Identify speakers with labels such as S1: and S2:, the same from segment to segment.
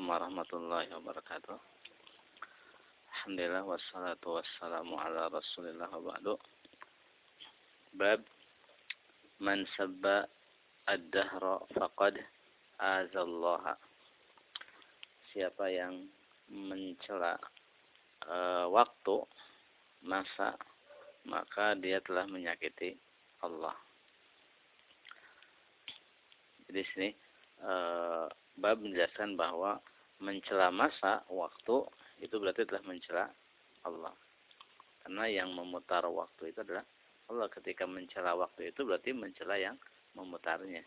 S1: Assalamualaikum warahmatullahi wabarakatuh. Alhamdulillah wassalatu wassalamu ala Rasulillah wa ba'du. Bab man sabba ad-dahra faqad azallaha. Siapa yang mencela uh, waktu masa maka dia telah menyakiti Allah. Jadi sini uh, bab menjelaskan bahwa mencela masa waktu itu berarti telah mencela Allah. Karena yang memutar waktu itu adalah Allah ketika mencela waktu itu berarti mencela yang memutarnya.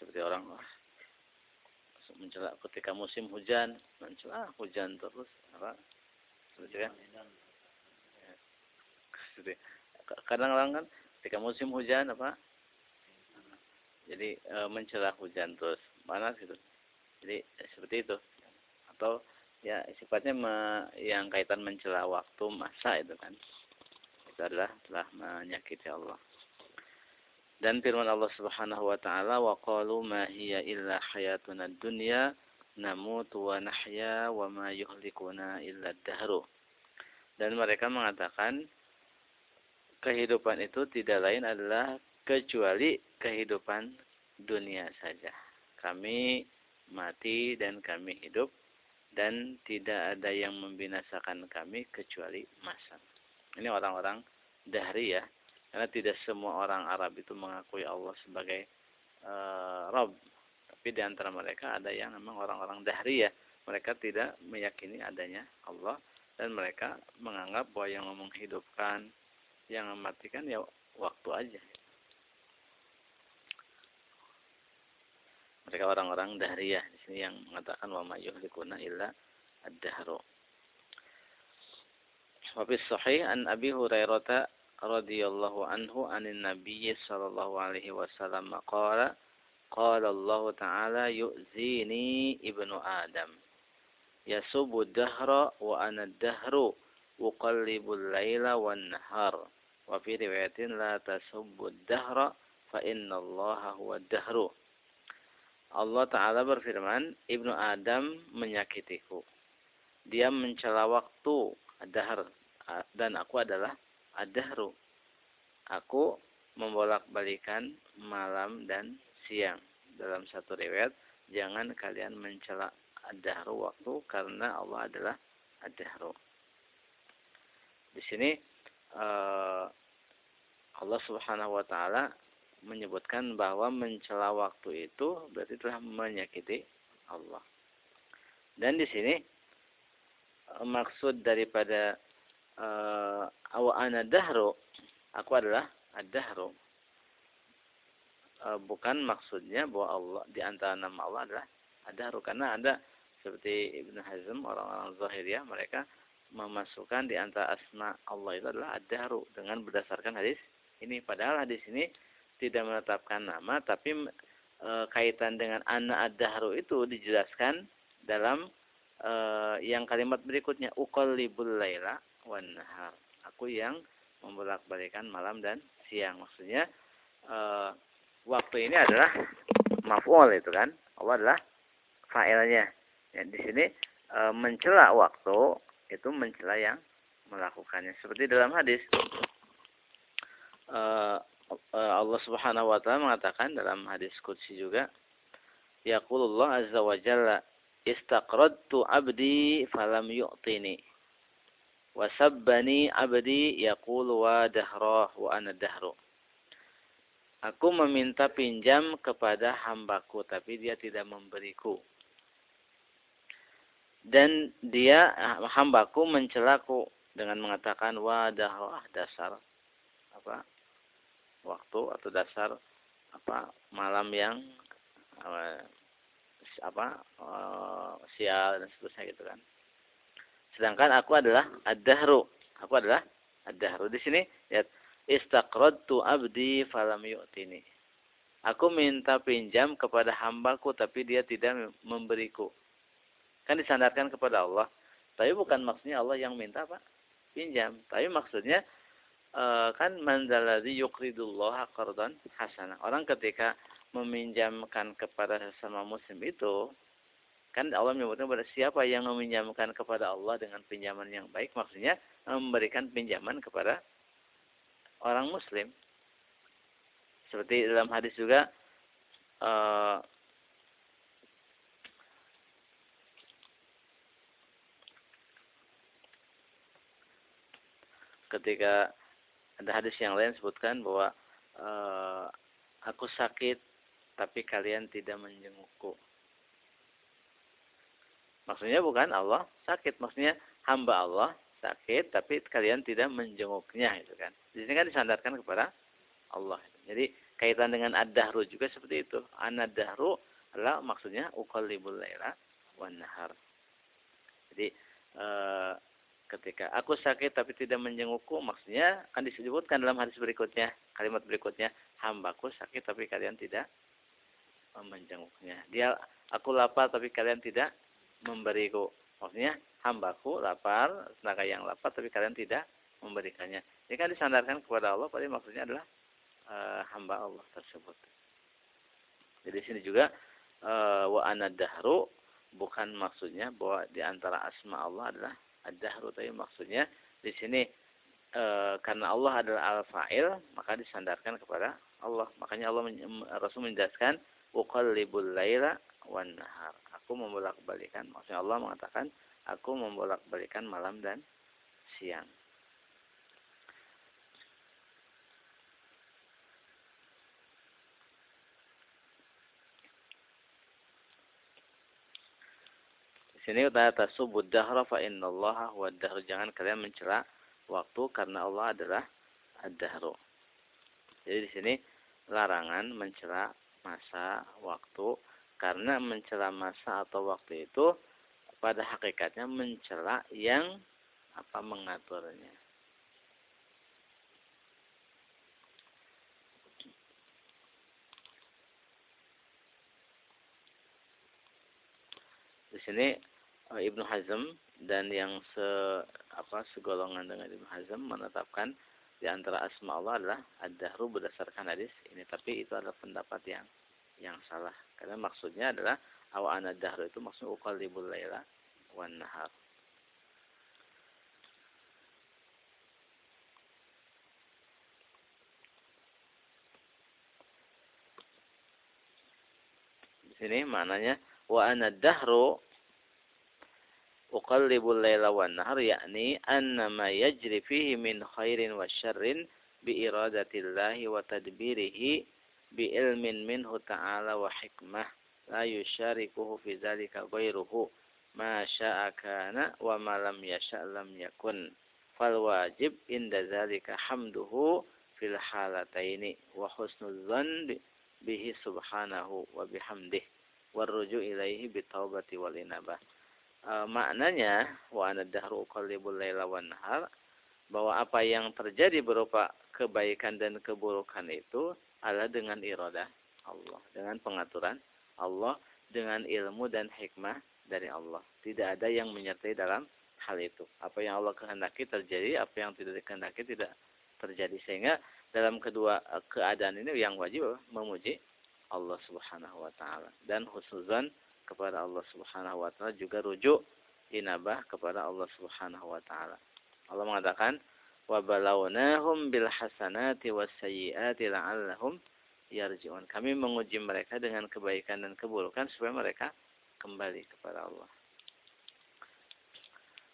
S1: Seperti orang mencela ketika musim hujan, mencela hujan terus apa? Seperti kan? Kadang-kadang kan ketika musim hujan apa? Jadi e, mencela hujan terus panas gitu. Jadi seperti itu. Atau ya sifatnya me, yang kaitan mencela waktu masa itu kan. Itu adalah telah menyakiti Allah. Dan firman Allah Subhanahu wa taala wa qalu ma hiya illa hayatuna dunya namutu wa nahya wa ma yuhlikuna illa dahru. Dan mereka mengatakan kehidupan itu tidak lain adalah kecuali kehidupan dunia saja kami mati dan kami hidup dan tidak ada yang membinasakan kami kecuali masa. Ini orang-orang dahri ya. Karena tidak semua orang Arab itu mengakui Allah sebagai uh, Rob. Tapi di antara mereka ada yang memang orang-orang dahri ya. Mereka tidak meyakini adanya Allah. Dan mereka menganggap bahwa yang menghidupkan, yang mematikan ya waktu aja. Mereka orang-orang dahriyah di sini yang mengatakan wa ma yuhlikuna illa ad-dahru. Wa fi sahih an Abi Hurairah radhiyallahu anhu anin Nabiy sallallahu alaihi wasallam qala qala Allah taala yu'zini ibnu Adam. Yasubu dahra wa ana dahru uqallibul laila wan nahar wa fi riwayatin la tasubbu dahra fa inna Allah huwa dahru Allah Ta'ala berfirman, Ibnu Adam menyakitiku. Dia mencela waktu, adahar, dan aku adalah adahru. Aku membolak-balikan malam dan siang. Dalam satu riwayat, jangan kalian mencela adahru waktu karena Allah adalah adahru. Di sini eh, Allah Subhanahu wa taala menyebutkan bahwa mencela waktu itu berarti telah menyakiti Allah. Dan di sini eh, maksud daripada uh, awa ana dahru aku adalah ad-dahru. Uh, bukan maksudnya bahwa Allah di antara nama Allah adalah ad-dahru karena ada seperti Ibn Hazm orang-orang Zahiriyah mereka memasukkan di antara asma Allah itu adalah ad-dahru dengan berdasarkan hadis ini padahal hadis ini tidak menetapkan nama tapi e, kaitan dengan anak ad-dahru itu dijelaskan dalam e, yang kalimat berikutnya uqallibul laila wan. Aku yang membolak-balikan malam dan siang. Maksudnya e, waktu ini adalah maf'ul itu kan. Allah adalah fa'ilnya. Ya, di sini e, mencela waktu itu mencela yang melakukannya. Seperti dalam hadis Allah Subhanahu wa taala mengatakan dalam hadis qudsi juga Yaqulullah azza wa jalla istaqradtu abdi falam yu'tini wa sabbani abdi yaqulu wa dahrah wa ana dahru Aku meminta pinjam kepada hambaku tapi dia tidak memberiku. Dan dia hambaku mencelaku dengan mengatakan wa dahrah dasar apa waktu atau dasar apa malam yang apa, apa uh, sial dan seterusnya gitu kan. Sedangkan aku adalah ad-dahru. Aku adalah ad-dahru. Di sini lihat istaqradtu abdi falam yu'tini. Aku minta pinjam kepada hambaku tapi dia tidak memberiku. Kan disandarkan kepada Allah. Tapi bukan maksudnya Allah yang minta Pak pinjam. Tapi maksudnya uh, kan mandaladzi yuqridullah qardan hasanah. Orang ketika meminjamkan kepada sesama muslim itu Kan Allah menyebutkan kepada siapa yang meminjamkan kepada Allah dengan pinjaman yang baik, maksudnya memberikan pinjaman kepada orang muslim. Seperti dalam hadis juga uh, ketika ada hadis yang lain sebutkan bahwa uh, aku sakit tapi kalian tidak menjengukku. Maksudnya bukan Allah sakit, maksudnya hamba Allah sakit tapi kalian tidak menjenguknya itu kan. Di sini kan disandarkan kepada Allah. Jadi kaitan dengan ad-dahru juga seperti itu. An-dahru adalah maksudnya uqallibul laila wan nahar. Jadi e, ketika aku sakit tapi tidak menjengukku maksudnya akan disebutkan dalam hadis berikutnya, kalimat berikutnya, hambaku sakit tapi kalian tidak menjenguknya. Dia aku lapar tapi kalian tidak memberiku. Maksudnya hambaku lapar, tenaga yang lapar tapi kalian tidak memberikannya. Ini kan disandarkan kepada Allah, pada maksudnya adalah uh, hamba Allah tersebut. Jadi sini juga uh, wa anadahru bukan maksudnya bahwa di antara asma Allah adalah ad-dahru tapi maksudnya di sini e, karena Allah adalah al-fa'il maka disandarkan kepada Allah. Makanya Allah Rasul menjelaskan uqallibul laila wan nahar aku membolak-balikan. Maksudnya Allah mengatakan, aku membolak-balikan malam dan siang. Di sini kata tasubud dahra fa innallaha huwa dahru. Jangan kalian mencela waktu karena Allah adalah ad-dahru. Jadi di sini larangan mencela masa, waktu karena mencela masa atau waktu itu pada hakikatnya mencela yang apa mengaturnya. Di sini eh, Ibnu Hazm dan yang se apa segolongan dengan Ibnu Hazm menetapkan di antara asma Allah adalah ad-dahru berdasarkan hadis ini tapi itu adalah pendapat yang yang salah. Karena maksudnya adalah awana dahru itu maksud uqallibul laila wan nahar. Di sini maknanya wa ana dahru uqallibul laila wan nahar yakni anna ma yajri fihi min khairin wa syarrin bi iradatillahi wa tadbirihi bi ilmin minhu ta'ala wa hikmah la yusyarikuhu fi dzalika ghairuhu ma syaa kana wa ma lam yasha lam yakun fal wajib inda dzalika hamduhu fil halataini wa husnul e, maknanya wa ana dahru qallibul laila wan bahwa apa yang terjadi berupa kebaikan dan keburukan itu adalah dengan iradah Allah, dengan pengaturan Allah, dengan ilmu dan hikmah dari Allah. Tidak ada yang menyertai dalam hal itu. Apa yang Allah kehendaki terjadi, apa yang tidak dikehendaki tidak terjadi. Sehingga dalam kedua eh, keadaan ini yang wajib memuji Allah Subhanahu wa taala dan khususan kepada Allah Subhanahu wa taala juga rujuk inabah kepada Allah Subhanahu wa taala. Allah mengatakan wa balawnahum bil hasanati was la'allahum yarji'un. Kami menguji mereka dengan kebaikan dan keburukan supaya mereka kembali kepada Allah.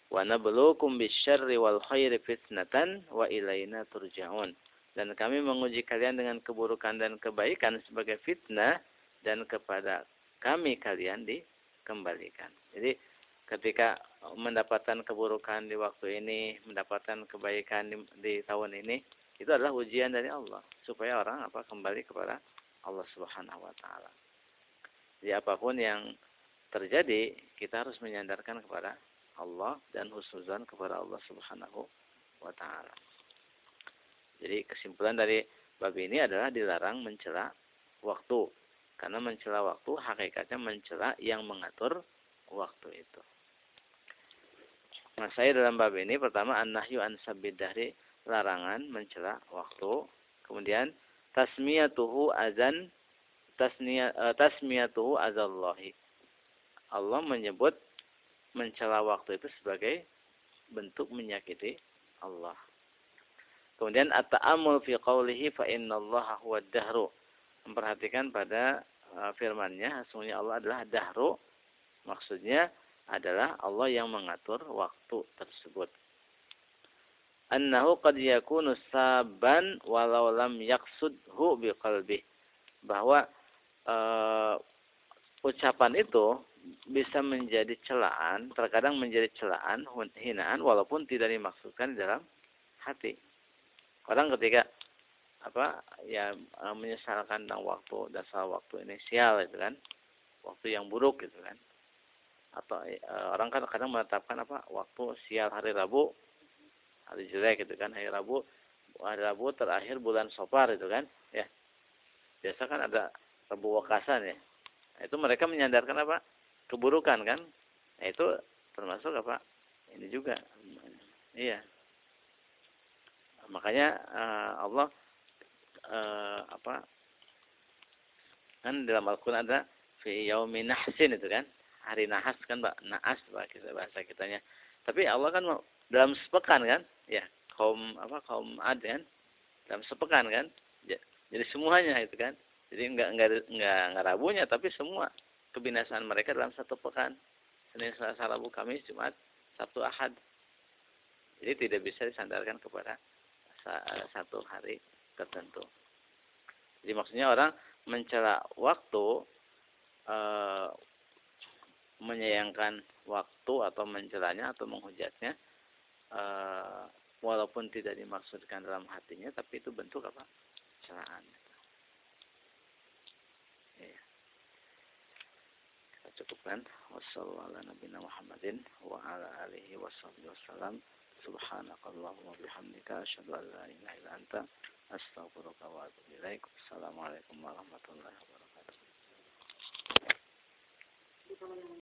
S1: Wa nabluukum bisyarri wal khairi fitnatan wa ilaina turja'un. Dan kami menguji kalian dengan keburukan dan kebaikan sebagai fitnah dan kepada kami kalian dikembalikan. Jadi ketika mendapatkan keburukan di waktu ini, mendapatkan kebaikan di, di tahun ini, itu adalah ujian dari Allah supaya orang apa kembali kepada Allah Subhanahu wa taala. Jadi apa pun yang terjadi, kita harus menyandarkan kepada Allah dan husnuzan kepada Allah Subhanahu wa taala. Jadi kesimpulan dari bab ini adalah dilarang mencela waktu. Karena mencela waktu hakikatnya mencela yang mengatur waktu itu. Nah, saya dalam bab ini pertama an-nahyu an sabidahri larangan mencela waktu. Kemudian tasmiyatuhu azan uh, tasmiyatuhu azallahi. Allah menyebut mencela waktu itu sebagai bentuk menyakiti Allah. Kemudian at-ta'ammul fi qawlihi fa innallaha huwa dahru. Memperhatikan pada uh, firman-Nya, sesungguhnya Allah adalah dahru. Maksudnya adalah Allah yang mengatur waktu tersebut. Annahu qad yakunu saban walau lam yaqsudhu biqalbih. Bahwa uh, ucapan itu bisa menjadi celaan, terkadang menjadi celaan, hinaan walaupun tidak dimaksudkan di dalam hati. Orang ketika apa ya uh, menyesalkan tentang waktu dasar waktu inisial itu kan. Waktu yang buruk gitu kan. Atau e, orang kan kadang menetapkan apa waktu sial hari Rabu hari jelek gitu kan hari Rabu hari Rabu terakhir bulan Sopar itu kan ya. Biasa kan ada Rabu Wakasan ya. Nah, itu mereka menyandarkan apa keburukan kan. Nah, itu termasuk apa ini juga. Iya. Makanya uh, Allah uh, apa kan dalam Al-Quran ada fi yaumin nahsin itu kan hari nahas kan mbak? Naas kita bahasa kitanya. Tapi Allah kan dalam sepekan kan? Ya kaum apa kaum ad kan? Dalam sepekan kan? Jadi semuanya itu kan? Jadi enggak enggak enggak, enggak rabunya tapi semua kebinasaan mereka dalam satu pekan. Senin Selasa Rabu Kamis Jumat Sabtu Ahad. Jadi tidak bisa disandarkan kepada satu hari tertentu. Jadi maksudnya orang mencela waktu eh, menyayangkan waktu atau mencelanya atau menghujatnya uh, walaupun tidak dimaksudkan dalam hatinya tapi itu bentuk apa? Celaan. Ya. kita cukupkan. Wassalamualaikum Muhammadin wa ala alihi wasallam subhanakallahumma bihamdika asyhadu an la ilaha illa anta ilaik assalamualaikum warahmatullahi wabarakatuh